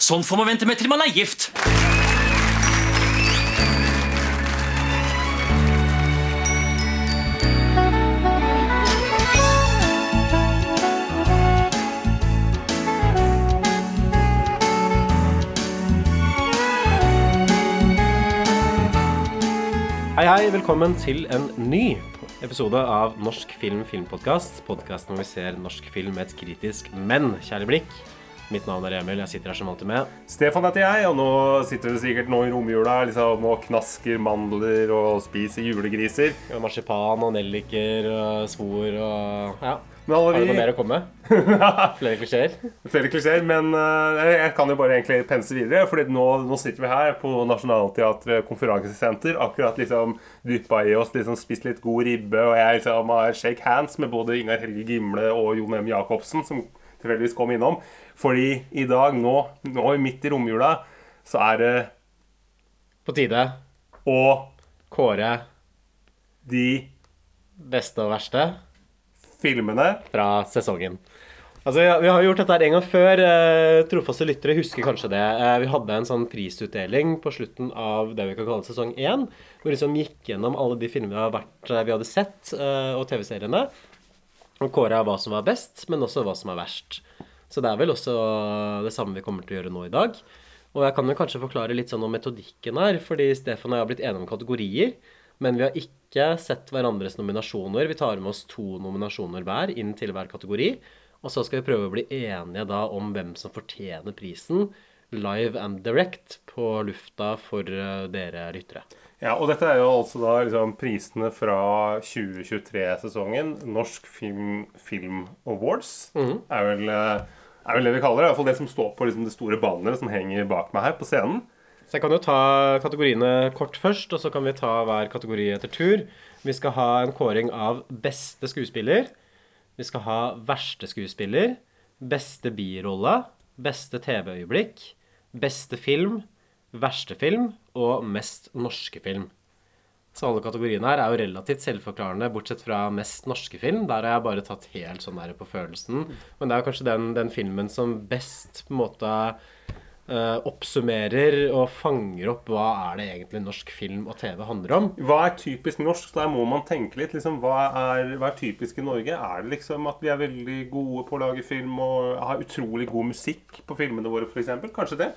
Sånn får man vente med til man er gift. Hei, hei. Velkommen til en ny episode av Norsk film filmpodkast. Podkasten hvor vi ser norsk film med et kritisk, men kjærlig blikk. Mitt navn er Emil. Jeg sitter her som alltid med. Stefan heter jeg, og nå sitter du sikkert nå i romjula liksom, og knasker mandler og spiser julegriser. Og Marsipan og nelliker og svor og Ja. Men alle Har du noe mer å komme med? Flere klisjeer? flere klisjeer, men eh, jeg kan jo bare egentlig pense videre. For nå, nå sitter vi her på Nationaltheatret konferansesenter. Akkurat liksom dyppa i oss, liksom spist litt god ribbe, og jeg liksom har shake hands med både Ingar Helge Gimle og Jon M. Jacobsen, som tilfeldigvis kom innom. Fordi i dag, nå, nå midt i romjula, så er det På tide å kåre de beste og verste filmene fra sesongen. Altså, Vi har gjort dette her en gang før. Eh, trofaste lyttere husker kanskje det. Eh, vi hadde en sånn prisutdeling på slutten av det vi kan kalle sesong én. Hvor vi liksom gikk gjennom alle de filmene vi, vi hadde sett, eh, og TV-seriene. Og kåra hva som var best, men også hva som er verst. Så det er vel også det samme vi kommer til å gjøre nå i dag. Og jeg kan jo kanskje forklare litt sånn om metodikken her, fordi Stefan og jeg har blitt enige om kategorier. Men vi har ikke sett hverandres nominasjoner. Vi tar med oss to nominasjoner hver inn til hver kategori. Og så skal vi prøve å bli enige da om hvem som fortjener prisen live and direct på lufta for eh, dere lyttere. Ja, og dette er jo altså da liksom prisene fra 2023-sesongen. Norsk Film, Film Awards er, vel, eh, er vel det vi kaller det. Iallfall det som står på liksom det store banneret som henger bak meg her på scenen. Så jeg kan jo ta kategoriene kort først, og så kan vi ta hver kategori etter tur. Vi skal ha en kåring av beste skuespiller. Vi skal ha verste skuespiller. Beste birolle. Beste TV-øyeblikk. Beste film. Verste film. Og mest norske film. Så alle kategoriene her er jo relativt selvforklarende, bortsett fra mest norske film. Der har jeg bare tatt helt sånn der på følelsen. Men det er jo kanskje den, den filmen som best på en måte eh, oppsummerer og fanger opp hva er det egentlig norsk film og TV handler om. Hva er typisk norsk? Så Der må man tenke litt. Liksom, hva, er, hva er typisk i Norge? Er det liksom at vi er veldig gode på å lage film og har utrolig god musikk på filmene våre, f.eks.? Kanskje det?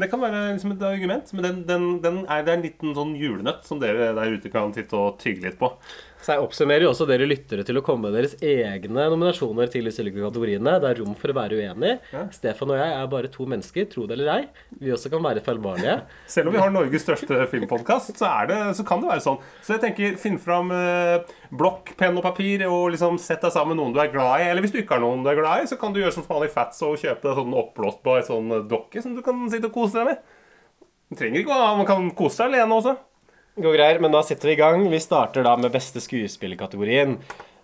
Det kan være liksom et argument. Men den, den, den er, det er en liten sånn julenøtt som dere der ute kan titte og tygge litt på. Så jeg oppsummerer jo også dere lyttere til å komme med deres egne nominasjoner til disse kategoriene. Det er rom for å være uenig. Stefan og jeg er bare to mennesker, tro det eller ei. Vi også kan være feilbarlige. Selv om vi har Norges største filmpodkast, så, så kan det være sånn. Så jeg tenker, finn fram eh, blokk, penn og papir, og liksom sett deg sammen med noen du er glad i. Eller hvis du ikke har noen du er glad i, så kan du gjøre som Smiley Fats og kjøpe deg sånn oppblåsbar sånn dokke som du kan sitte og kose deg med. Du trenger ikke å ha, Man kan kose seg alene også. Går greier, men da setter vi i gang. Vi starter da med beste skuespillerkategorien.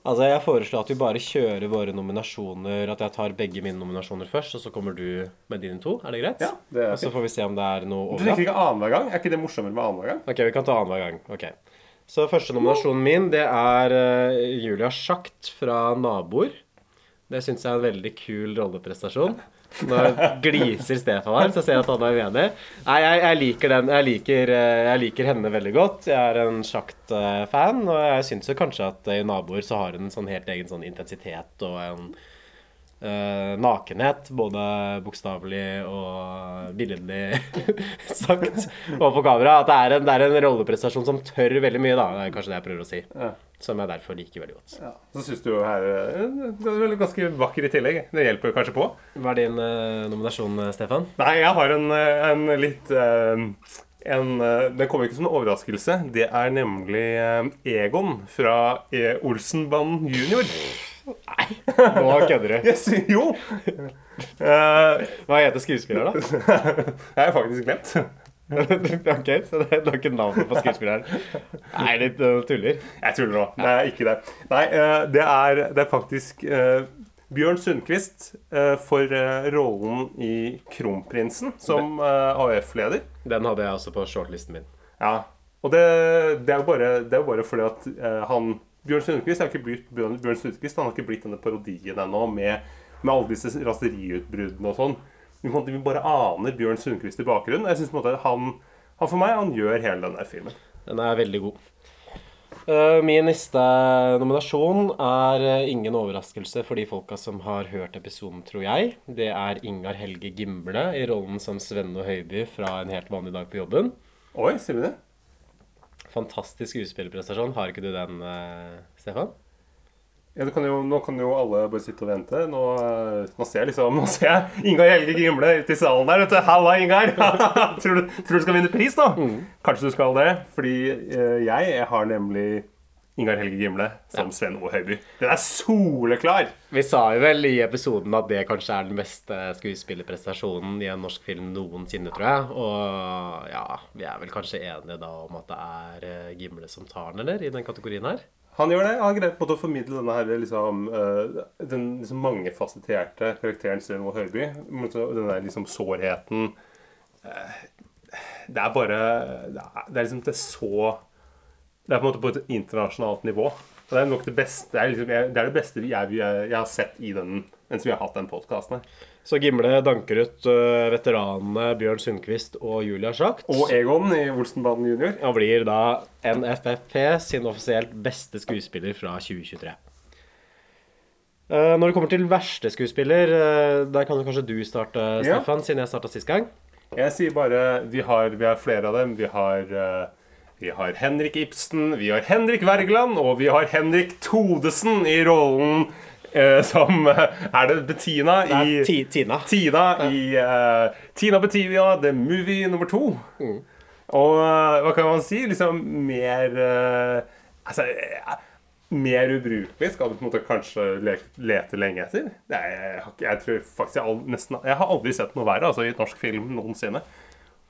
Altså, Jeg foreslår at vi bare kjører våre nominasjoner, at jeg tar begge mine nominasjoner først, og så kommer du med dine to. Er det greit? Ja, det er Og så får vi se om det er noe Du tenker overlapp. ikke annenhver gang? Er ikke det morsommere med annenhver gang? Ok, vi kan ta annenhver gang. Ok. Så første nominasjonen min, det er eh, Julia Schacht fra Naboer. Det syns jeg er en veldig kul rolleprestasjon. Nå gliser Stefan her, så jeg ser at han er uenig. Nei, jeg, jeg liker den. Jeg liker, eh, jeg liker henne veldig godt. Jeg er en Schacht-fan, og jeg syns jo kanskje at i Naboer så har hun en sånn helt egen sånn intensitet og en eh, nakenhet, både bokstavelig og billedlig sagt, og på kamera. At det er, en, det er en rolleprestasjon som tør veldig mye, da. Det er kanskje det jeg prøver å si. Ja. Som jeg derfor liker veldig godt. Så syns du jo her eh, Det er vel ganske vakker i tillegg. Det hjelper kanskje på. Hva er din uh, nominasjon, eh, Stefan? Nei, jeg har en, eh, en litt uh, en, den Det kommer ikke som en overraskelse. Det er nemlig eh, Egon fra E. Olsenbanden jr. Nå kødder du. Yes, jo! Eh, Hva heter skuespiller, da? jeg har faktisk glemt. ok, så det er ikke navnet på skuespilleren. Nei, uh, tuller. Jeg tuller nå. Det er ikke det. Nei, eh, det er, det er faktisk eh, Bjørn Sundquist for rollen i Kronprinsen som AUF-leder. Den hadde jeg også på shortlisten min. Ja. Og det, det er jo bare, det bare fordi at han Bjørn Sundquist har ikke blitt Bjørn, Bjørn Sundquist, han har ikke blitt denne parodien ennå med, med alle disse raseriutbruddene og sånn. vi, vi bare aner Bjørn Sundquist i bakgrunnen. Jeg synes han, han for meg, han gjør hele denne filmen. Den er veldig god. Eh, Min neste nominasjon er eh, ingen overraskelse for de folka som har hørt episoden, tror jeg. Det er Ingar Helge Gimble i rollen som Svenne Høiby fra En helt vanlig dag på jobben. Oi, sier vi det? Fantastisk skuespillerprestasjon. Har ikke du den, uh, Stefan? Ja, kan jo, nå kan jo alle bare sitte og vente. Nå, eh, nå ser jeg liksom Nå ser jeg Ingar Helge Gimle ute i salen der. vet du. Halla, Ingar! tror, du, tror du skal vinne pris, da? Kanskje du skal det. Fordi uh, jeg, jeg har nemlig Ingar Helge Gimle som Sven O. Høiby. Den er soleklar! Vi sa jo vel i episoden at det kanskje er den beste skuespillerprestasjonen i en norsk film noensinne, tror jeg. Og ja, vi er vel kanskje enige da om at det er eh, Gimle som tar den, eller? I den kategorien her? Han gjør det. Han en måte å formidle denne her, liksom, eh, den liksom mangefasetterte karakteren Sven O. Høiby. Den der liksom sårheten eh, Det er bare Det er, det er liksom det er så Det er på en måte på et internasjonalt nivå. Og det er nok det beste Det er, liksom, det, er det beste jeg, jeg, jeg har sett i den mens vi har hatt den podkasten her. Så Gimle danker ut øh, veteranene Bjørn Sundquist og Julia Schacht. Og Egon i Olsenbanden junior. Og blir da NFFP sin offisielt beste skuespiller fra 2023. Eh, Når det kommer til verste skuespiller, eh, der kan kanskje du starte, Ja. Stefan, siden jeg starta sist gang. Jeg sier bare vi har, vi har flere av dem. Vi har, eh, vi har Henrik Ibsen, vi har Henrik Wergeland, og vi har Henrik Todesen i rollen eh, som eh, Er det Bettina i er ti Tina. Tina i eh, Tina Bettina, The Movie nummer to. Mm. Og eh, hva kan man si? Liksom mer eh, Altså eh, mer ubrukelig skal du på en måte kanskje lete lenge etter. Er, jeg, jeg tror faktisk jeg, all, nesten, jeg har aldri sett noe verre altså, i norsk film noensinne.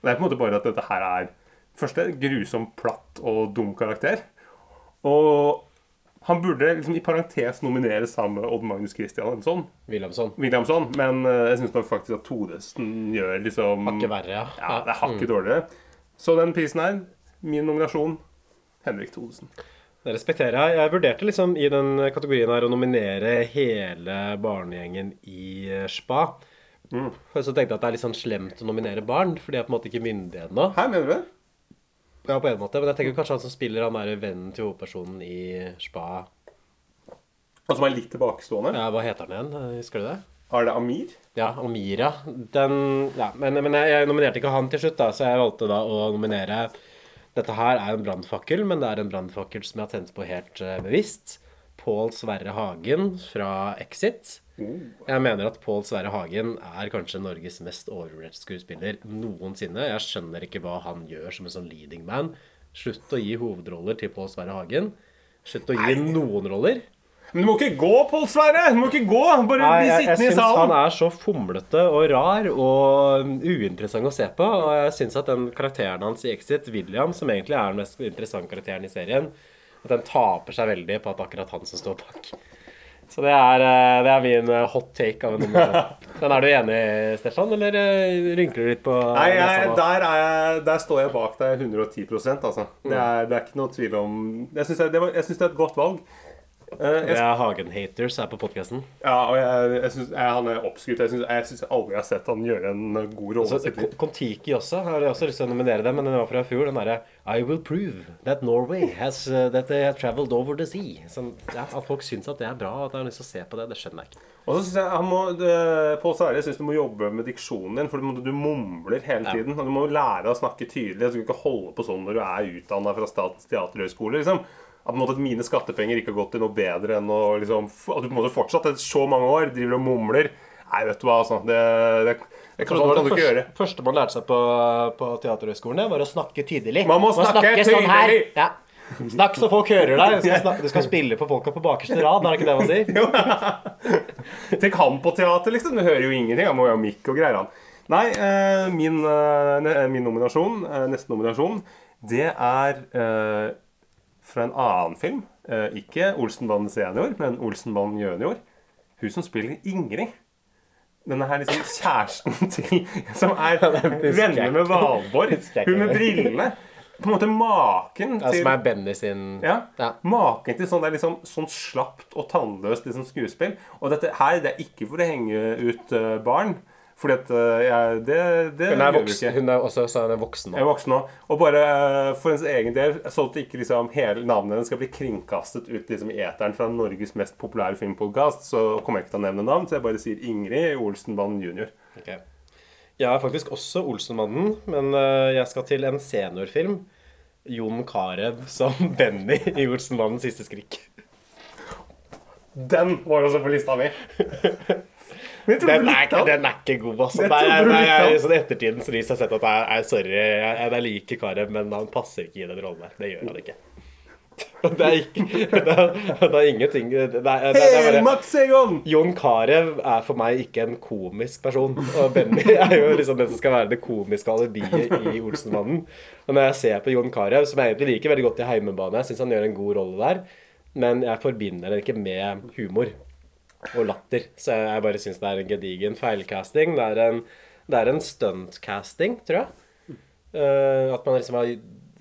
Det er på en måte bare at dette her er Først en grusom, platt og dum karakter. Og han burde liksom i parentes nominere sammen med Odd Magnus Christiansson. Williamson. Williamson, men eh, jeg syns faktisk at Todesen gjør liksom Hakket verre, ja. Ja, det er hakket dårligere. Så den prisen her, min nominasjon, Henrik Thodesen. Det respekterer jeg. Jeg vurderte liksom i den kategorien her å nominere hele barnegjengen i eh, Spa. Mm. Så tenkte jeg at det er litt sånn slemt å nominere barn, for de er på en måte ikke myndige ennå. Her mener du det? Ja, på en måte, men jeg tenker kanskje han som spiller han derre vennen til hovedpersonen i Spa Han som er litt tilbakestående? Ja, hva heter han igjen? Husker du det? Er det Amir? Ja, Amira. Den Ja, men, men jeg, jeg nominerte ikke han til slutt, da, så jeg valgte da å nominere Dette her er en brannfakkel, men det er en brannfakkel som jeg har tent på helt eh, bevisst. Pål Sverre Hagen fra Exit. Jeg mener at Pål Sverre Hagen er kanskje Norges mest overvurderte skuespiller noensinne. Jeg skjønner ikke hva han gjør som en sånn leading man. Slutt å gi hovedroller til Pål Sverre Hagen. Slutt å gi noen roller. Men du må ikke gå, Pål Sverre! Du må ikke gå! Bare Nei, bli jeg, jeg sittende i syns han er så fomlete og rar og uinteressant å se på. Og jeg syns at den karakteren hans i Exit, William, som egentlig er den mest interessante karakteren i serien, at den taper seg veldig på at akkurat han som står bak. Så det er, eh, det er min eh, hot take av en. Men er du enig, Stefan, eller eh, rynker du litt på Nei, jeg, der, er jeg, der står jeg bak deg 110% altså. Det er, det er ikke noe tvil om Jeg syns det, var- jeg synes det er et godt valg. Eh, jeg, er Hagen-haters her på podkasten. ja, og jeg, jeg synes, jeg, han er oppskrytt. Jeg syns jeg, jeg aldri har sett han gjøre en god rolle. sitt liv. Kon-Tiki også. Jeg har også lyst til å nominere det, men den var fra i fjor. Den derre I will prove that Norway has uh, that they have traveled over the sea. Sånn, ja, at folk syns at det er bra, og at de har lyst til å se på det, det skjønner jeg ikke. Og så syns jeg han må, Pål Sverre syns du må jobbe med diksjonen din, for du, du mumler hele tiden. Og du må lære å snakke tydelig. Du skal ikke holde på sånn når du er utdanna fra Statens teaterhøgskole. Liksom. At, mine skattepenger ikke har gått til noe bedre enn å liksom, At du på en måte fortsatt etter så mange år driver og mumler. Nei, vet du hva, altså. Det, det, det kan, det gjøre. første, første man lærte seg på, på Teaterhøgskolen, var å snakke tydelig. Man må snakke sånn her. tydelig. Ja. Snakk så folk hører deg. Du skal, snakke, du skal spille for folka på bakerste rad, er det ikke det man sier? Tenk han på teater, liksom. Du hører jo ingenting. Han må jo ha mikk og greier, han. Nei, eh, min, eh, min nominasjon, eh, neste nominasjon, det er eh, fra en annen film. Eh, ikke Olsenbanden senior, men Olsenbanden junior. Hun som spiller Ingrid. Denne her liksom kjæresten til Som er venner med. Valborg. Hun med brillene. På en måte maken til Ja, som er Benny sin ja. Ja. Maken til sånn, det er liksom, sånn slapt og tannløst liksom, skuespill. Og dette her det er ikke for å henge ut eh, barn, Fordi at eh, jeg, det, det Hun er, voksen, hun er også så hun er voksen Jeg er nå. voksen nå. Og bare eh, for hennes egen del, sånn at ikke liksom hele navnet hennes skal bli kringkastet ut liksom i eteren fra Norges mest populære filmpodkast, så kommer jeg ikke til å nevne navn, så jeg bare sier Ingrid Olsenbanen jr. Ok. Jeg er faktisk også Olsenmannen, men øh, jeg skal til en seniorfilm. Jon Carew som Benny i Olsenmannens siste skrik. Den var også på lista mi. Den er, den. er ikke god, altså. Det Nei, trodde jeg, du nei, jeg, sånn ettertidens lys har sett at jeg, jeg, sorry, jeg, jeg, liker Karev, men han passer ikke i den rollen der. Det gjør han ikke. Det er, ikke, det er, det er ingenting det er, det er, det er bare, Jon Carew er for meg ikke en komisk person. Og Benny er jo liksom den som skal være det komiske alibiet i Olsenmannen. Og når jeg ser på Jon Carew, som jeg egentlig liker veldig godt i Heimebane, jeg syns han gjør en god rolle der, men jeg forbinder det ikke med humor og latter. Så jeg, bare syns det er en gedigen feilcasting. Det er en, det er en stuntcasting, tror jeg. Uh, at man liksom har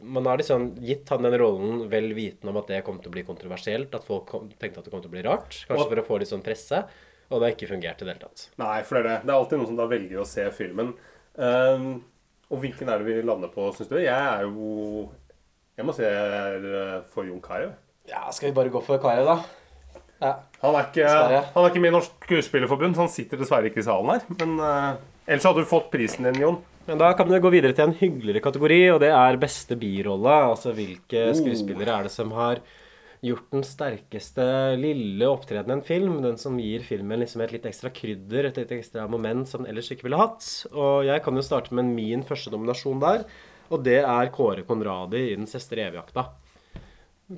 man har liksom gitt han den rollen vel vitende om at det kom til å bli kontroversielt. At folk kom, tenkte at det kom til å bli rart. Kanskje Og- for å få litt sånn presse. Og det har ikke fungert i det hele tatt. Nei, for det er det. Det er alltid noen som da velger å se filmen. Um, og hvilken er det vi lander på, syns du? Jeg er jo Jeg må si jeg er eh, for Jon Carew. Ja, skal vi bare gå for Carew, da? Ja. Han er ikke, han er ikke med i Norsk Skuespillerforbund, så han sitter dessverre ikke i salen her. Men uh, ellers hadde du fått prisen din, Jon. Men da kan vi gå videre til en hyggeligere kategori, og det er beste birolle. Altså hvilke skuespillere er det som har gjort den sterkeste lille opptredenen i en film? Den som gir filmen liksom et litt ekstra krydder, et litt ekstra moment som den ellers ikke ville hatt. Og jeg kan jo starte med min første nominasjon der, og det er Kåre Konradi i Den siste revejakta.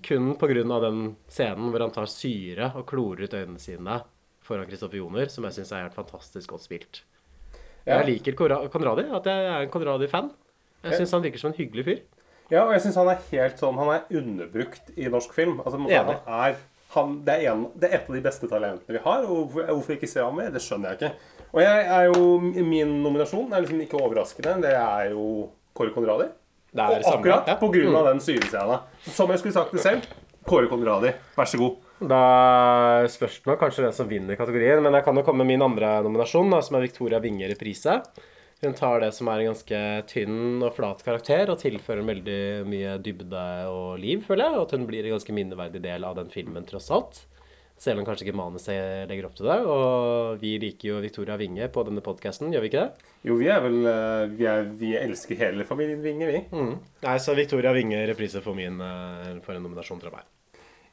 Kun pga. den scenen hvor han tar syre og klorer ut øynene sine foran Kristoffer Joner, som jeg syns er helt fantastisk godt spilt. Ja. Jeg liker Konradi, at jeg er en Konradi-fan. Jeg syns han virker som en hyggelig fyr. Ja, og jeg syns han er helt sånn Han er underbrukt i norsk film. Altså, han er, han, det, er en, det er et av de beste talentene vi har. Og hvorfor ikke se ham mer? Det skjønner jeg ikke. Og jeg er jo, min nominasjon er liksom ikke overraskende. Det er jo Kåre Konradi. Det er Og akkurat ja. Mm. på grunn av den syrescena. Som jeg skulle sagt det selv. Kåre Konradi, vær så god. Da spørs det kanskje den som vinner kategorien, men jeg kan jo komme med min andre nominasjon, da, som er Victoria Winge reprise. Hun tar det som er en ganske tynn og flat karakter, og tilfører veldig mye dybde og liv, føler jeg. Og at hun blir en ganske minneverdig del av den filmen, tross alt. Selv om kanskje ikke manuset legger opp til det. Og vi liker jo Victoria Winge på denne podkasten, gjør vi ikke det? Jo, vi er vel eh, Vi, er, vi elsker hele familien Winge, vi. Nei, så Victoria Winge reprise for min eh, for en nominasjon fra meg.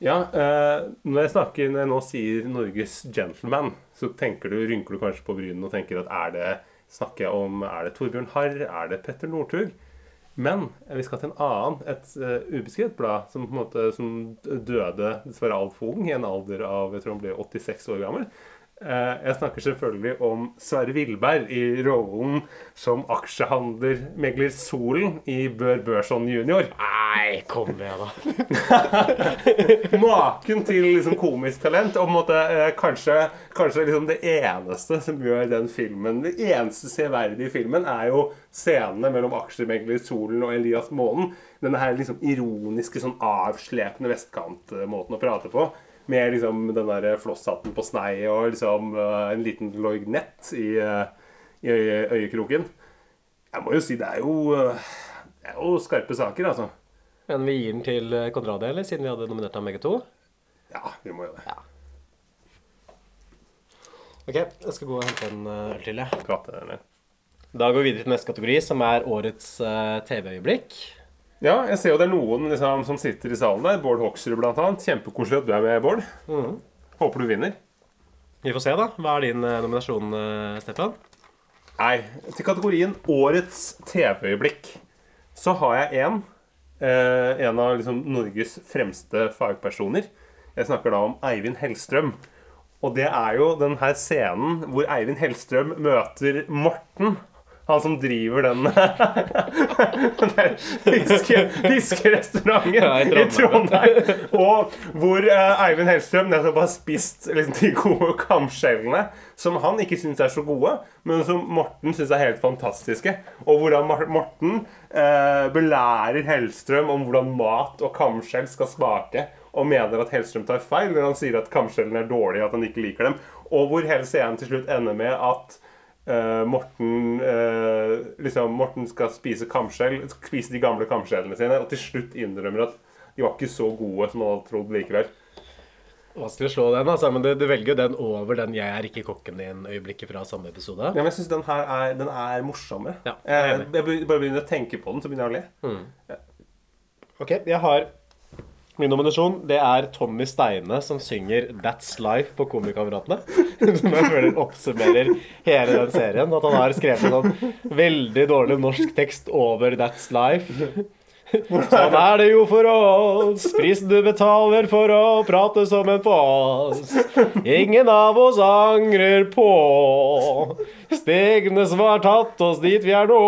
Ja, eh, når jeg snakker Når jeg nå sier Norges gentleman, så tenker du, rynker du kanskje på brynene og tenker at er det Snakker jeg om Er det Torbjørn Harr? Er det Petter Northug? Men vi skal til en annen, et uh, ubeskrevet blad, som på en måte som døde dessverre altfor ung, i en alder av jeg tror han ble 86 år gammel. Eh, jeg snakker selvfølgelig om Sverre Villberg i rollen som aksjehandlermegler Solen i Bør Børson jr. Nei, kom med, da. Maken til liksom komisk talent. Og måte eh, kanskje, kanskje liksom det eneste som gjør den filmen Det eneste severdige i filmen er jo scenene mellom aksjemegler Solen og Elias Månen. Denne her liksom ironiske, sånn avslepne vestkantmåten å prate på. Med liksom den der flosshatten på snei og liksom eh, en liten lorgnett i, eh, i øye, øyekroken. Jeg må jo si det er jo, eh, det er jo skarpe saker, altså. Men vi gir den til Konradi, eller? Siden vi hadde nominert ham begge to. Ja, vi må jo det. Ok, jeg skal gå og hente en øl til, jeg. Da går vi videre til neste kategori, som er årets TV-øyeblikk. Ja, jeg ser jo det er noen liksom, som sitter i salen der. Bård Hoksrud annet. Kjempekoselig at du er med, Bård. Håper du vinner. Vi får se, da. Hva er din eh, nominasjon, eh, Stefan? Nei, til kategorien Årets TV-øyeblikk så har jeg en. Eh, en av liksom, Norges fremste fagpersoner. Jeg snakker da om Eivind Hellstrøm. Og det er jo den her scenen hvor Eivind Hellstrøm møter Morten. Han som driver den fiskerestauranten Ja, i i Trondheim. Og hvor uh, Eivind Hellstrøm nettopp har spist liksom, de gode kamskjellene. Som han ikke syns er så gode, men som Morten syns er helt fantastiske. Og hvordan Morten uh, belærer Hellstrøm om hvordan mat og kamskjell skal smake. Og mener at Hellstrøm tar feil når han sier at kamskjellene er dårlige, at han ikke liker dem. Og hvor hele scenen til slutt ender med at eh, Morten uh, liksom Morten skal spise kamskjell, spise de gamle kamskjellene sine, og til slutt innrømmer at de var ikke så gode som han hadde trodd likevel. Vanskelig å slå den, altså, men du, du velger jo den over den 'jeg er ikke kokken din'-øyeblikket fra samme episode. Ja, men jeg syns den her er, den er morsommere. Ja, jeg er jeg, jeg bare begynner å tenke på den, så begynner jeg å le. Ok, jeg har Min nominasjon det er Tommy Steine som synger 'That's Life' på Komikameratene. Som jeg føler oppsummerer hele den serien. At han har skrevet en sånn veldig dårlig norsk tekst over 'That's Life'. Sånn er det jo for oss, prisen du betaler for å prate som en foss. Ingen av oss angrer på stegene som har tatt oss dit vi er nå.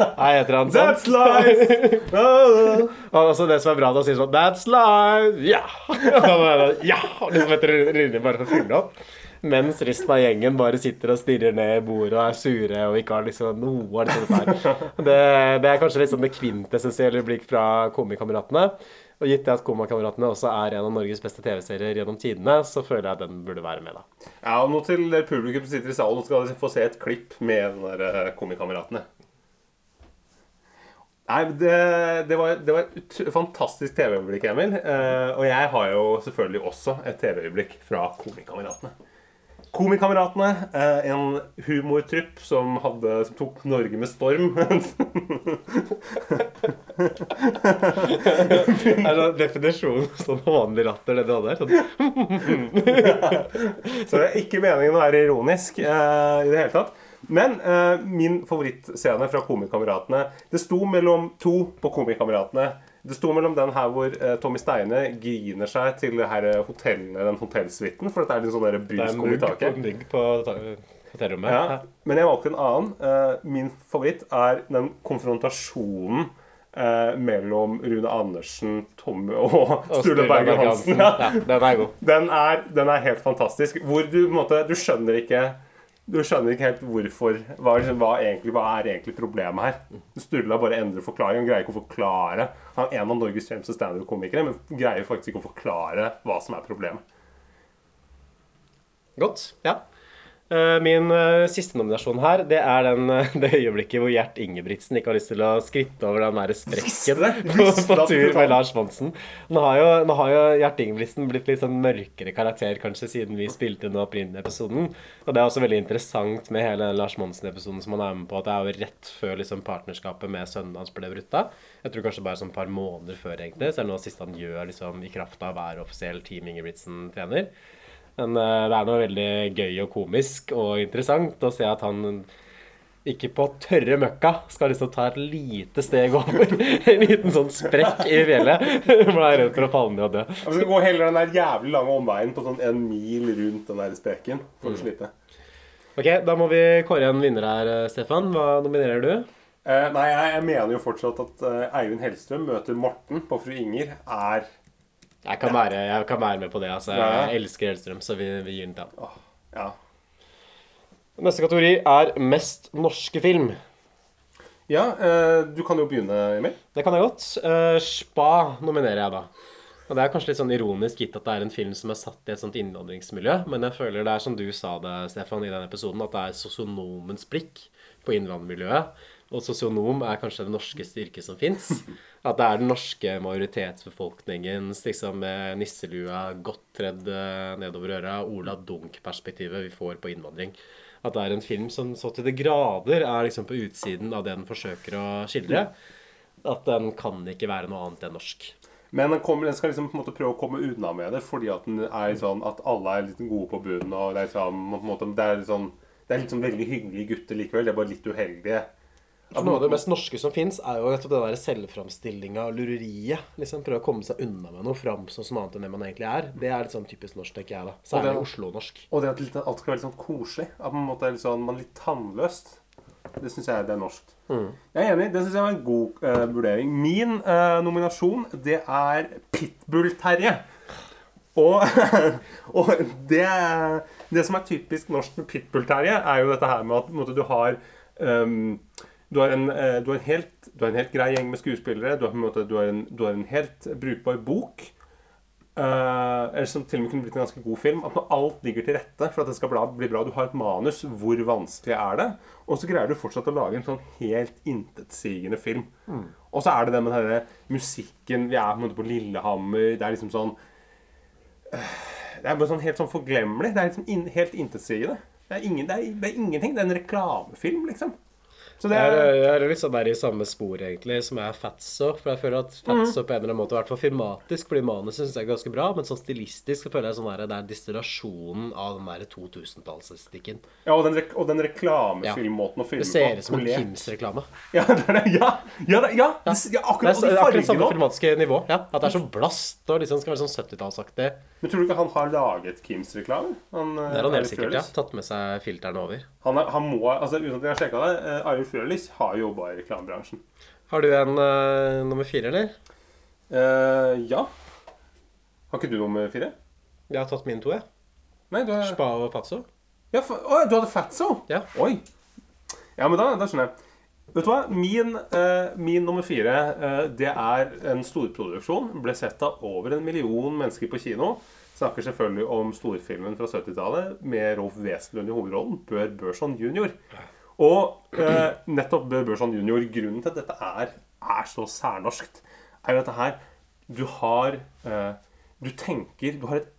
Nei, heter han sånn? That's life! Altså Det som er bra, da sier sånn That's life! Ja! Yeah. det, ja! Liksom etter linje bare for å fylle opp. Mens resten av gjengen bare sitter og stirrer ned i bordet og er sure og ikke har liksom noe av dette her. Det, det er kanskje liksom det kvintessensielle blikk fra Komikameratene. Og gitt det at Komikameratene også er en av Norges beste TV-serier gjennom tidene, så føler jeg at den burde være med, da. Ja, og nå til publikum som sitter i salen, skal dere få se et klipp med den der eh, Komikameratene. Nei, det, det, var, det var et fantastisk TV-øyeblikk, Emil. Eh, og jeg har jo selvfølgelig også et TV-øyeblikk fra Komikameratene. Komikameratene, eh, en humortrupp som, hadde, som tok Norge med storm. Det er sånn definisjon sånn vanlig latter, det du hadde her. Sånn. Så det er ikke meningen å være ironisk eh, i det hele tatt. Men eh, min favorittscene fra Komikameratene Det sto mellom to på Komikameratene. Det sto mellom den her hvor eh, Tommy Steine griner seg til det her hotellet, den hotellsuiten. For dette er litt sånn der Det er bruskum i taket. på, er mugg på på hotellrommet. Ja, men jeg valgte en annen. Eh, min favoritt er den konfrontasjonen eh, mellom Rune Andersen, Tommy og Og Sturle Berger Hansen. Ja. Ja, den er god. Den er, den er helt fantastisk. Hvor du på en måte Du skjønner ikke Du skjønner ikke helt hvorfor Hva, liksom- hva, egentlig, hva er egentlig problemet her? Sturla bare endrer forklaring. Han greier ikke å forklare Han er en av Norges fremste standup-komikere, men greier faktisk ikke å forklare hva som er problemet. Godt. Ja. Eh, Min eh, siste nominasjon her, det er den, eh, det øyeblikket hvor Gjert Ingebrigtsen ikke har lyst til å skritte over den der sprekken på, på tur med. Lars Monsen. Nå har, jo, nå har jo Gjert Ingebrigtsen blitt litt sånn mørkere karakter kanskje siden vi spilte den opprinnelige episoden. Og det er også veldig interessant med hele Lars Monsen-episoden som han er med på, at det er jo rett før liksom partnerskapet med sønnen hans ble brutt av. Jeg tror kanskje bare sånn et par måneder før, egentlig. Så er det noe siste han gjør liksom, i kraft av å være offisiell Team Ingebrigtsen-trener. Men eh, det er noe veldig gøy og komisk og interessant å se at han ikke på tørre møkka skal liksom ta et lite steg over. En liten sånn sprekk i fjellet. Han er redd for å falle ned og dø. Vi skal gå heller den der jævlig lange omveien på sånn en mil rundt den der sprekken for å slite. Ok, Da må vi kåre en vinner her, eh, Stefan. Hva nominerer du? Eh, nei, jeg, jeg mener jo fortsatt at eh, Eivind Hellstrøm møter Morten på Fru Inger er Jeg kan, være, jeg kan være med på det. altså. Ja. Jeg elsker Hellstrøm, så vi, vi gir den til ham. Ja. Neste kategori er mest norske film. ja eh, du kan jo begynne, Emil. Det kan jeg godt. Eh, Spa nominerer jeg da. Og Det er kanskje litt sånn ironisk gitt at det er en film som er satt i et sånt innvandringsmiljø, men jeg føler det er som du sa det, Stefan, i den episoden, at det er sosionomens blikk på innvandrermiljøet. Og sosionom er kanskje det norskeste yrket som fins. At det er den norske majoritetsbefolkningens liksom, med nisselua godt tredd eh, nedover øra, Ola Dunk-perspektivet vi får på innvandring. At det er en film som så til det grader er liksom på utsiden av det den forsøker å skildre. At den kan ikke være noe annet enn norsk. Men den, kommer, den skal liksom på en måte prøve å komme unna med det, fordi at den er sånn at alle er litt gode på bunnen. og Det er, liksom, måte, det er, sånn, det er sånn veldig hyggelige gutter likevel. De er bare litt uheldige. For Noe av det mest norske som fins, er jo nettopp den der selvframstillinga og lureriet. Liksom Prøve å komme seg unna med noe, framstå som annet enn det man egentlig er. Det er litt sånn typisk norsk, tenker jeg. da Særlig Oslo-norsk. Og det at litt, alt skal være litt sånn koselig. At man er litt sånn, man er litt tannløst. Det syns jeg det er norskt. Jeg er enig. Det syns jeg var en god uh, vurdering. Min uh, nominasjon, det er Pitbull-Terje. Og, og det, det som er typisk norsk med Pitbull-Terje, er jo dette her med at måte, du har ehm, du har, en, eh, du, har en helt, du har en helt grei gjeng med skuespillere. Du har, på en måte, du har, en, du har en helt brukbar bok. Uh, eller som til og med kunne blitt en ganske god film. At alt ligger til rette for at det skal bli bra, du har et manus, hvor vanskelig er det? Og så greier du fortsatt å lage en sånn helt intetsigende film. Og så er det det med denne musikken Vi er på en måte på Lillehammer. Det er liksom sånn uh, Det er bare sånn helt sånn forglemmelig. Det er liksom in, helt intetsigende. Det er, ingen, det, er, det er ingenting. Det er en reklamefilm, liksom. Så det Jeg er er, jeg er litt sånn der i samme spor, egentlig, som er Fatso. For jeg føler at Fatso på en eller annen måte, i hvert fall filmatisk, fordi manuset syns jeg er ganske bra, men sånn stilistisk så føler jeg sånn der, det er distillasjonen av den der 2000-tallsestetikken. Ja, og den, rek og den reklamefilmmåten å filme på. Det ser ut som en. Kims-reklame. Ja, det er det. Ja, ja, det, ja, det, ja Det akkurat. er, de det er akkurat samme filmatiske nivå. Ja, At det er så blast og liksom skal være sånn 70-tallsaktig. Men tror du ikke han har laget Kims-reklame? Det er han helt sikkert, ja. Tatt med seg filteren over. Han, er, han må, altså Uten at jeg har sjekka det, Arild Frølich har jobba i reklamebransjen. Har du en uh, nummer fire, eller? Uh, ja. Har ikke du nummer fire? Jeg har tatt mine to, jeg. Nei, du har Spa og Fatso. ja, for, Å, du hadde Fatso? Ja. Oi. Ja, men da, da skjønner jeg. Vet du hva? Min, uh, min nummer fire uh, det er en storproduksjon. Ble sett av over en million mennesker på kino. Snakker selvfølgelig om storfilmen fra 70-tallet med Rolf Wesenlund i hovedrollen. Bør Børson jr. Og eh, nettopp Bør Børson junior, Grunnen til at dette er, er så særnorskt, er jo dette her Du har eh, Du tenker Du har et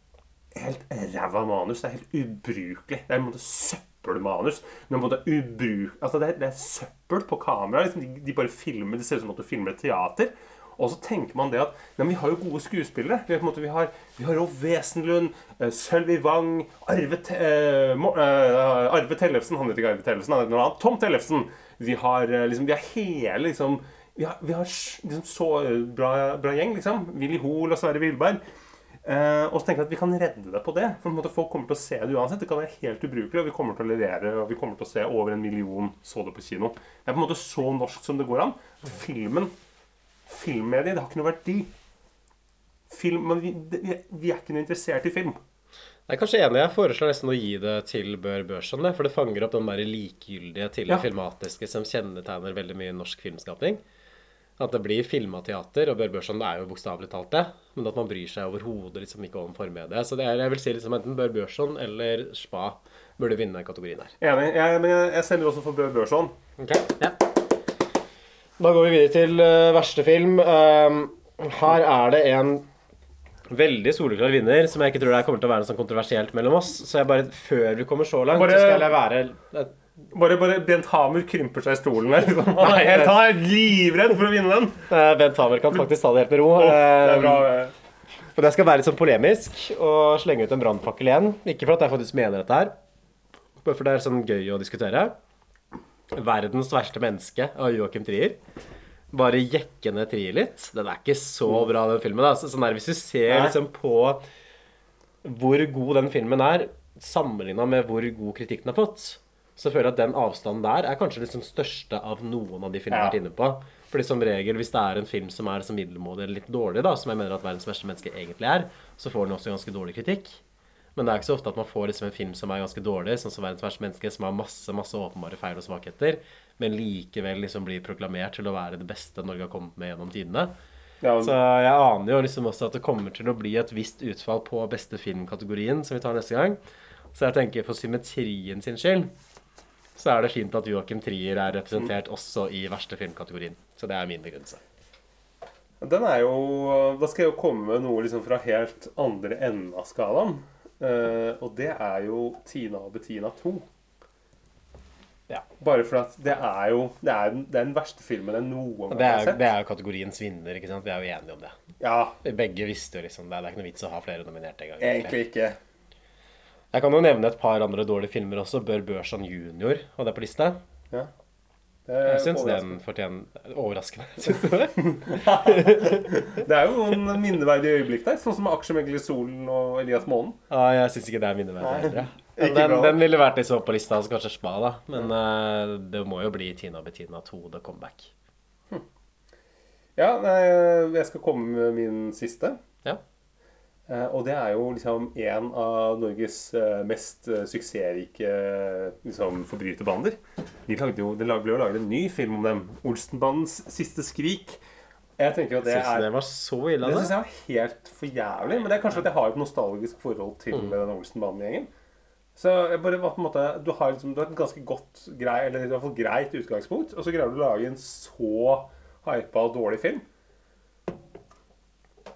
helt ræva manus. Det er helt ubrukelig. Det er en måte søppelmanus. Det er, en måte ubruk... altså det, er, det er søppel på kamera. Liksom, de, de bare filmer, Det ser ut som at du filmer et teater. Og så tenker man det at nei, vi har jo gode skuespillere. Vi måte, vi har, vi har Rolf Wesenlund, uh, Sølvi Wang, Arve, eh, eh, Arve Tellefsen Han heter ikke Arve Tellefsen, han heter noe annet. Tom Tellefsen. Vi har eh, liksom Vi har hele liksom Vi har, vi har liksom så eh, bra, bra gjeng, liksom. Willy Hoel og Sverre Wilberg. Uh, og så tenker jeg at vi kan redde det på det. For på måte Folk kommer til å se det uansett. Det kan være helt ubrukelig, og vi kommer til å levere. Og vi kommer til å se over en million så det på kino. Det er på en måte så norsk som det går an. Filmen Filmmediet, det har ikke noe verdi. Film, men vi, vi, er- er ikke noe interessert i film. Jeg er kanskje enig. Jeg foreslår nesten å gi det til Bør Børson, for det fanger opp den der likegyldige til det Ja. filmatiske som kjennetegner veldig mye norsk filmskapning. At det blir filma teater, og Bør Børson er jo bokstavelig talt det. Men at man bryr seg overhodet liksom ikke om formediet. Så det er, jeg vil si liksom enten Bør Børson eller Spa burde vinne kategorien her. Enig. Jeg, men jeg, jeg stemmer også for Bør Børson. Okay. ja. Da går vi videre til uh, verste film. Uh, her er det en veldig soleklar vinner som jeg ikke tror det kommer til å være noe sånn kontroversielt mellom oss. Så jeg bare, før vi kommer så langt, Bare- så skal jeg være eh, Bare, bare Bent Hamer krymper seg i stolen her. liksom. Er helt er livredd for å vinne den. Uh, Bent Hamer kan faktisk ta det helt med ro. Åh, det er bra. Eh, For jeg skal være litt sånn polemisk og slenge ut en brannfakkel igjen. Ikke for at jeg faktisk mener dette her, bare for det er sånn gøy å diskutere. Verdens verste menneske av Joachim Trier. Bare jekke ned Trier litt. Den er ikke så bra, den filmen. Da. Sånn der, hvis du ser liksom på hvor god den filmen er, sammenligna med hvor god kritikken har fått, så føler jeg at den avstanden der er kanskje liksom største av noen av de filmene jeg har vært inne på. Fordi som regel, hvis det er en film som er så middelmådig eller litt dårlig, da, som jeg mener at 'Verdens verste menneske' egentlig er, så får den også ganske dårlig kritikk. Men det er ikke så ofte at man får liksom en film som er ganske dårlig, sånn som 'Verdens verste menneske', som har masse masse åpenbare feil og svakheter, men likevel liksom blir proklamert til å være det beste Norge har kommet med gjennom tidene. Ja, Så jeg aner jo liksom også at det kommer til å bli et visst utfall på beste film-kategorien, som vi tar neste gang. Så jeg tenker for symmetrien sin skyld, så er det fint at Joachim Trier er representert også i verste film-kategorien. Så det er min begrunnelse. Den er jo Da skal jeg jo komme med noe liksom fra helt andre enden av skalaen. Eh, og det er jo Tina og Bettina 2. Ja. Bare for at det er jo Det er, den- det er den verste filmen jeg noen gang det har er, sett. det er jo kategoriens vinner, ikke sant? Vi er jo enige om det. Ja, Vi begge visste jo liksom det. Det er ikke noe vits å ha flere nominerte engang. egentlig ikke. Jeg kan jo nevne et par andre dårlige filmer også. Bør Børson junior det er på lista. Ja. Er Jeg syns den fortjener Overraskende. Syns du det? Det er jo noen minneverdige øyeblikk der, sånn som Aksjemegler Solen og Elias Månen. Ja, jeg syns ikke det er minneverdig. heller, Den, den ville vært litt så på lista, altså kanskje Spa, da. Men uh, det må jo bli Tina Bettina 2 The Comeback. Ja, jeg skal komme med min siste. Ja. Eh, og det er jo liksom en av Norges eh, mest eh, suksessrike liksom, forbryterbander. De jo, det ble jo laget en ny film om dem. 'Olsenbandens siste skrik'. Jeg tenker jo at det synes er det var så ille? Det syns jeg var helt for jævlig. Men det er kanskje at jeg har et nostalgisk forhold til Mm. den Olsenbanen-gjengen. Så jeg bare var på en måte Du har, liksom, du har et ganske godt grei, eller i hvert fall greit utgangspunkt, og så greier du å lage en så hypa og dårlig film.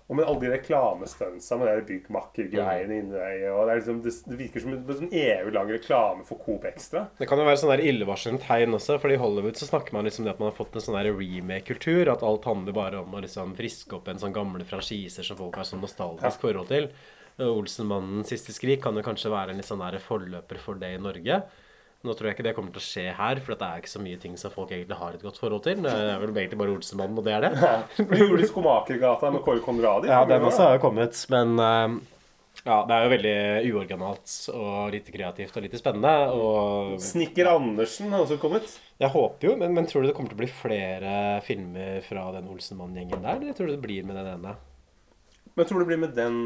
Og med alle de reklamestunsa med de byggmakker-greiene inni deg. Og det, liksom, det, virker som en sånn EU-lang reklame for Coop Extra. Det kan jo være sånn der illevarslende tegn også, for i Hollywood så snakker man liksom det at man har fått en sånn remake-kultur. At alt handler bare om å liksom friske opp en sånn gamle franchiser som folk har sånn nostalgisk forhold til. Olsenmannens siste skrik kan jo kanskje være en litt sånn der forløper for det i Norge. Nå tror jeg ikke det kommer til å skje her, for det er ikke så mye ting som folk egentlig har et godt forhold til. Det er vel egentlig bare Olsenmannen, og det er det. Ja. gjorde det Skomakergata med Kåre Konradi? Ja, den også har jo kommet, men eh, ja, det er jo veldig uoriginalt og lite kreativt og lite spennende. Og Snikker Andersen har også kommet. jeg håper jo, men, men tror du det kommer til å bli flere filmer fra den Olsenmann-gjengen der, eller tror du det blir med den ene? Men jeg tror det blir med den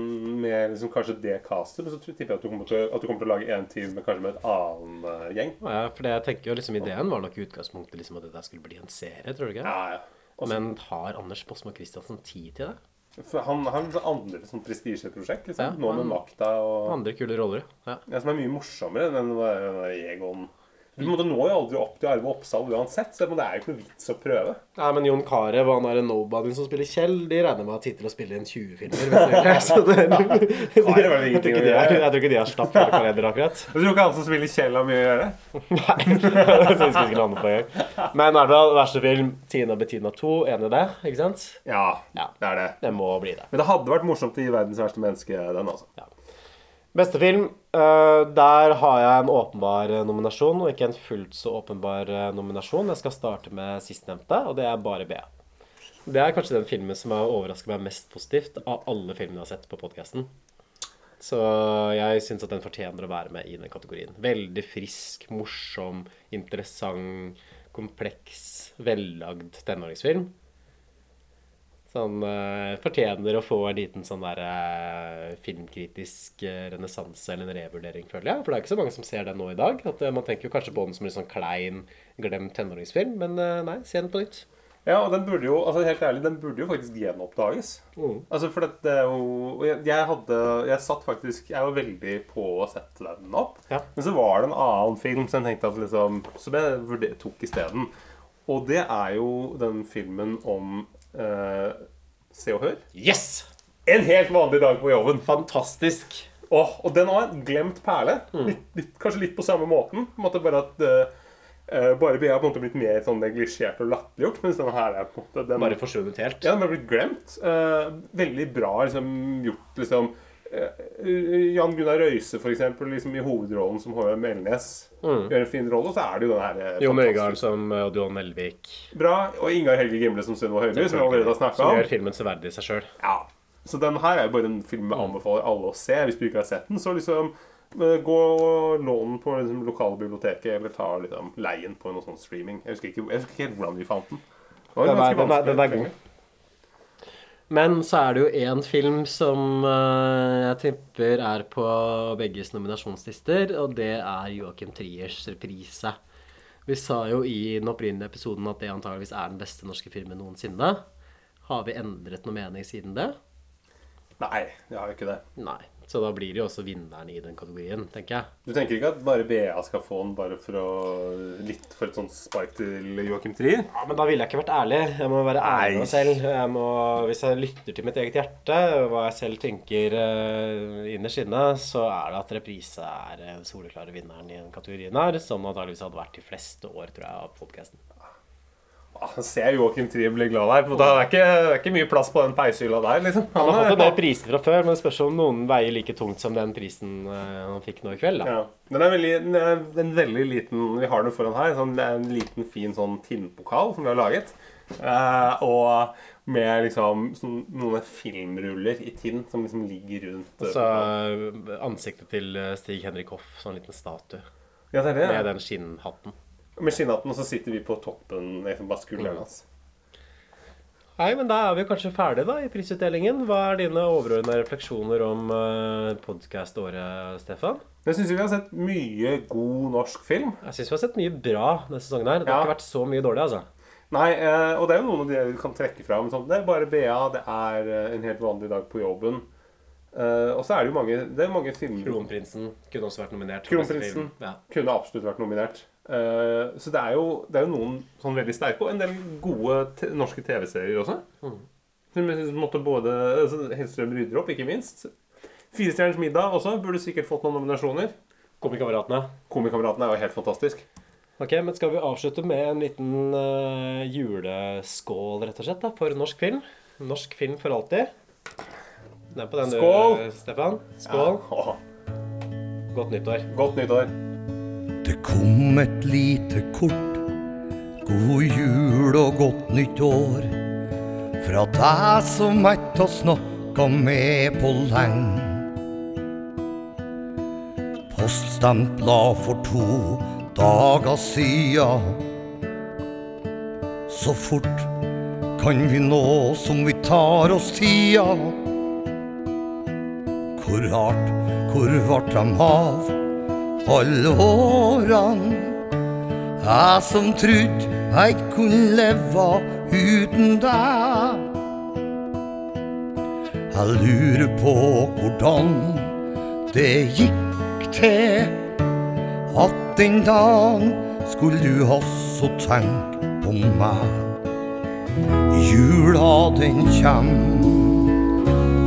med liksom kanskje det castet. Men så tipper jeg at du kommer til, du kommer til å lage en team med kanskje med et annen uh, gjeng. Ja, for det jeg tenker jo liksom ideen var nok i utgangspunktet liksom at dette skulle bli en serie, tror du ikke? Ja, ja. Også, Men har Anders Båsmo Christiansen tid til det? for han han har andre sånn prestisjeprosjekt. Liksom. Ja, Nå med makta og Andre kule roller, ja. ja, Som er mye morsommere enn den Egon. Du måtte nå jo aldri opp til Arve Oppsal uansett, så det er jo ikke noe vits å prøve. Nei, men Jon Carew og han er en nobody som spiller Kjell, de regner med at sitter og spiller inn 20 filmer. Hvis det er det, er vel jeg, tror de er, jeg tror ikke de har stappfulle kalender, akkurat. Du tror ikke han som spiller Kjell har mye å gjøre. Nei, det husker vi ikke lande på engang. Men er det verste film Tina Bettina 2? Enig i det? Ikke sant? Ja, Ja. det er det. Det må bli det. Men det hadde vært morsomt å gi verdens verste menneske den, altså. Beste film, eh, der har jeg en åpenbar eh, nominasjon, og ikke en fullt så åpenbar eh, nominasjon. Jeg skal starte med sistnevnte, og det er bare B. Det er kanskje den filmen som har overrasket meg mest positivt av alle filmene jeg har sett på podkasten. Så jeg syns at den fortjener å være med i den kategorien. Veldig frisk, morsom, interessant, kompleks, vellagd tenåringsfilm. Sånn uh, fortjener å få en liten sånn der uh, filmkritisk uh, renessanse eller en revurdering, føler jeg. For det er ikke så mange som ser den nå i dag. At uh, Man tenker jo kanskje på den som en sånn klein, glemt tenåringsfilm, men nei, se den på nytt. Ja, og den burde jo altså helt ærlig, den burde jo faktisk gjenoppdages. Mm. Altså, for det, er jo jeg, jeg hadde Jeg satt faktisk Jeg var veldig på å sette den opp. Ja. Men så var det en annen film som jeg tenkte at liksom Som jeg tok isteden. Og det er jo den filmen om eh, Se og Hør. Yes! En helt vanlig dag på jobben. Fantastisk. Oh, og den var en glemt perle. Litt, litt, kanskje litt på samme måten. På en måte bare at eh, Bare BA har på en måte blitt mer sånn neglisjert og latterliggjort. Mens denne her er på en måte den, Bare forsvunnet helt. Ja, den har blitt glemt. Uh, veldig bra liksom, gjort, liksom. Eh, Jan Gunnar Røise, for eksempel, liksom, i hovedrollen som Håvard Melnes. Gjør en fin rolle. Og så er det jo den her eh, Jon Øigarden som eh, Odd Johan Melvik. Bra. Og Ingar Helge Gimle som Sunniva Høyre, som vi allerede har snakka Som gjør filmen severdig i seg sjøl. Ja. Så den her er jo bare en film jeg anbefaler alle å se. Hvis du ikke har sett den, så liksom gå og lån den på liksom, lokale biblioteket, eller ta liksom, leien på noe sånn streaming. Jeg husker ikke, jeg husker ikke helt hvordan vi fant den. Det var Den er- den er- den er god. Men så er det jo én film som eh, jeg tipper er på begges nominasjonslister, og det er Joachim Triers reprise. Vi sa jo i den opprinnelige episoden at det antageligvis er den beste norske filmen noensinne. Har vi endret noe mening siden det? Nei, vi har jo ikke det. Nei. Så da blir det jo også vinneren i den kategorien, tenker jeg. Du tenker ikke at bare BA skal få den bare for å litt for et sånt spark til Joachim Trier? Ja, Men da ville jeg ikke vært ærlig. Jeg må være ærlig med meg selv. Jeg må, hvis jeg lytter til mitt eget hjerte, hva jeg selv tenker uh, innerst inne, så er det at reprise er den soleklare vinneren i den kategorien her, som antakeligvis hadde vært de fleste år, tror jeg, av podkasten. Ah, jeg ser Joachim Trier bli glad der. Det er ikke, det er ikke mye plass på den peishylla der, liksom. Han har fått en del priser fra før, men det spørs om noen veier like tungt som den prisen eh, han fikk nå i kveld. da. Ja. Den er veldig, den er en veldig liten Vi har den foran her. Sånn, det er en liten, fin sånn tinnpokal som vi har laget. Eh, og med liksom sånn, noen filmruller i tinn som liksom ligger rundt Og så eh, ansiktet til eh, Stig Henrik Hoff, sånn liten statue, Ja, det det. med den skinnhatten. Med skinnhatten, og så sitter vi på toppen liksom bare skulderen hans. Nei, men da er vi kanskje ferdige da i prisutdelingen. Hva er dine overordnede refleksjoner om uh, podkast-året, Stefan? Jeg syns vi har sett mye god norsk film. Jeg syns vi har sett mye bra denne sesongen her. Det har Ja. ikke vært så mye dårlig, altså. Nei, eh, og det er jo noen av de vi kan trekke fram. Sånn. Det er bare BA, det er eh, en helt vanlig dag på jobben. Uh, og så er det jo mange Det er mange filmer Kronprinsen kunne også vært nominert. Kronprinsen. Ja. kunne absolutt vært nominert. Eh, så det er, jo, det er jo noen sånn veldig sterke, og en del gode norske TV-serier også. Mm. Som jeg synes måtte både altså, Hellstrøm rydder opp, ikke minst. Firestjerners middag også burde sikkert fått noen nominasjoner. Komikameratene. Komikameratene er jo helt fantastisk. Ok, men Skal vi avslutte med en liten uh, juleskål, rett og slett, da, for norsk film? Norsk film for alltid. Den på den, Skål! du, Stefan. Skål. Ja. Godt nyttår. Godt nyttår. Det kom et lite kort. God jul og godt nytt år. Fra deg som ett har snakka med på leng. Poststempla for to dager sia. Så fort kan vi nå som vi tar oss tida. Hvor rart, hvor vart dem av? Alle årene. Jeg som trodde jeg ikke kunne leve uten deg. Jeg lurer på hvordan det gikk til at den dagen skulle du også tenke på meg. Jula den kjem,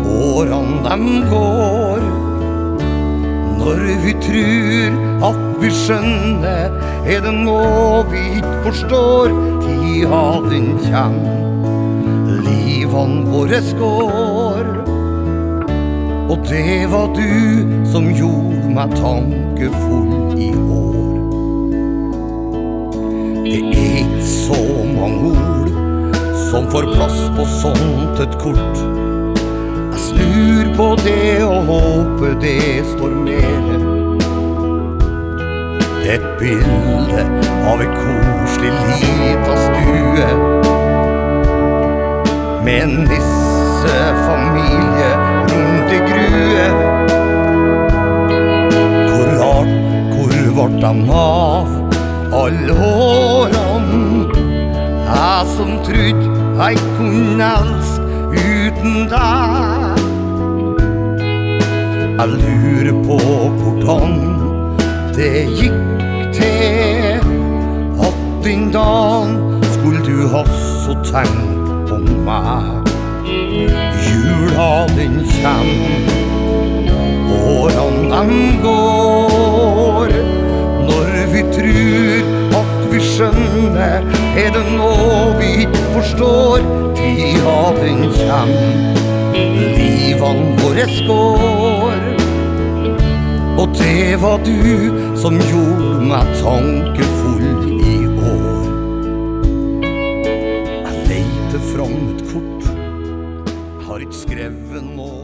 årene dem går. Når vi trur at vi skjønner, er det nå vi ikke forstår. Tida den kjem, livene våre går. Og det var du som gjorde meg tankefull i år. Det er ikke så mange ord som får plass på sånt et kort. På det og håpe det står mer. Et bilde av ei koselig lita stue. Med en nissefamilie rundt i grue. Hvor rart, hvor vart dem av alle årene? Jeg som trudde jeg kunne elske uten deg. Jeg lurer på hvordan det gikk til at den dagen skulle du ha så tenkt på meg. Jula den kjem, årene dem går. Når vi trur at vi skjønner, er det nå vi ikke forstår. Tida den kjem, livene våre går. Og det var du som gjorde meg tankefull i år. Jeg leiter fram et kort, har ikke skrevet noen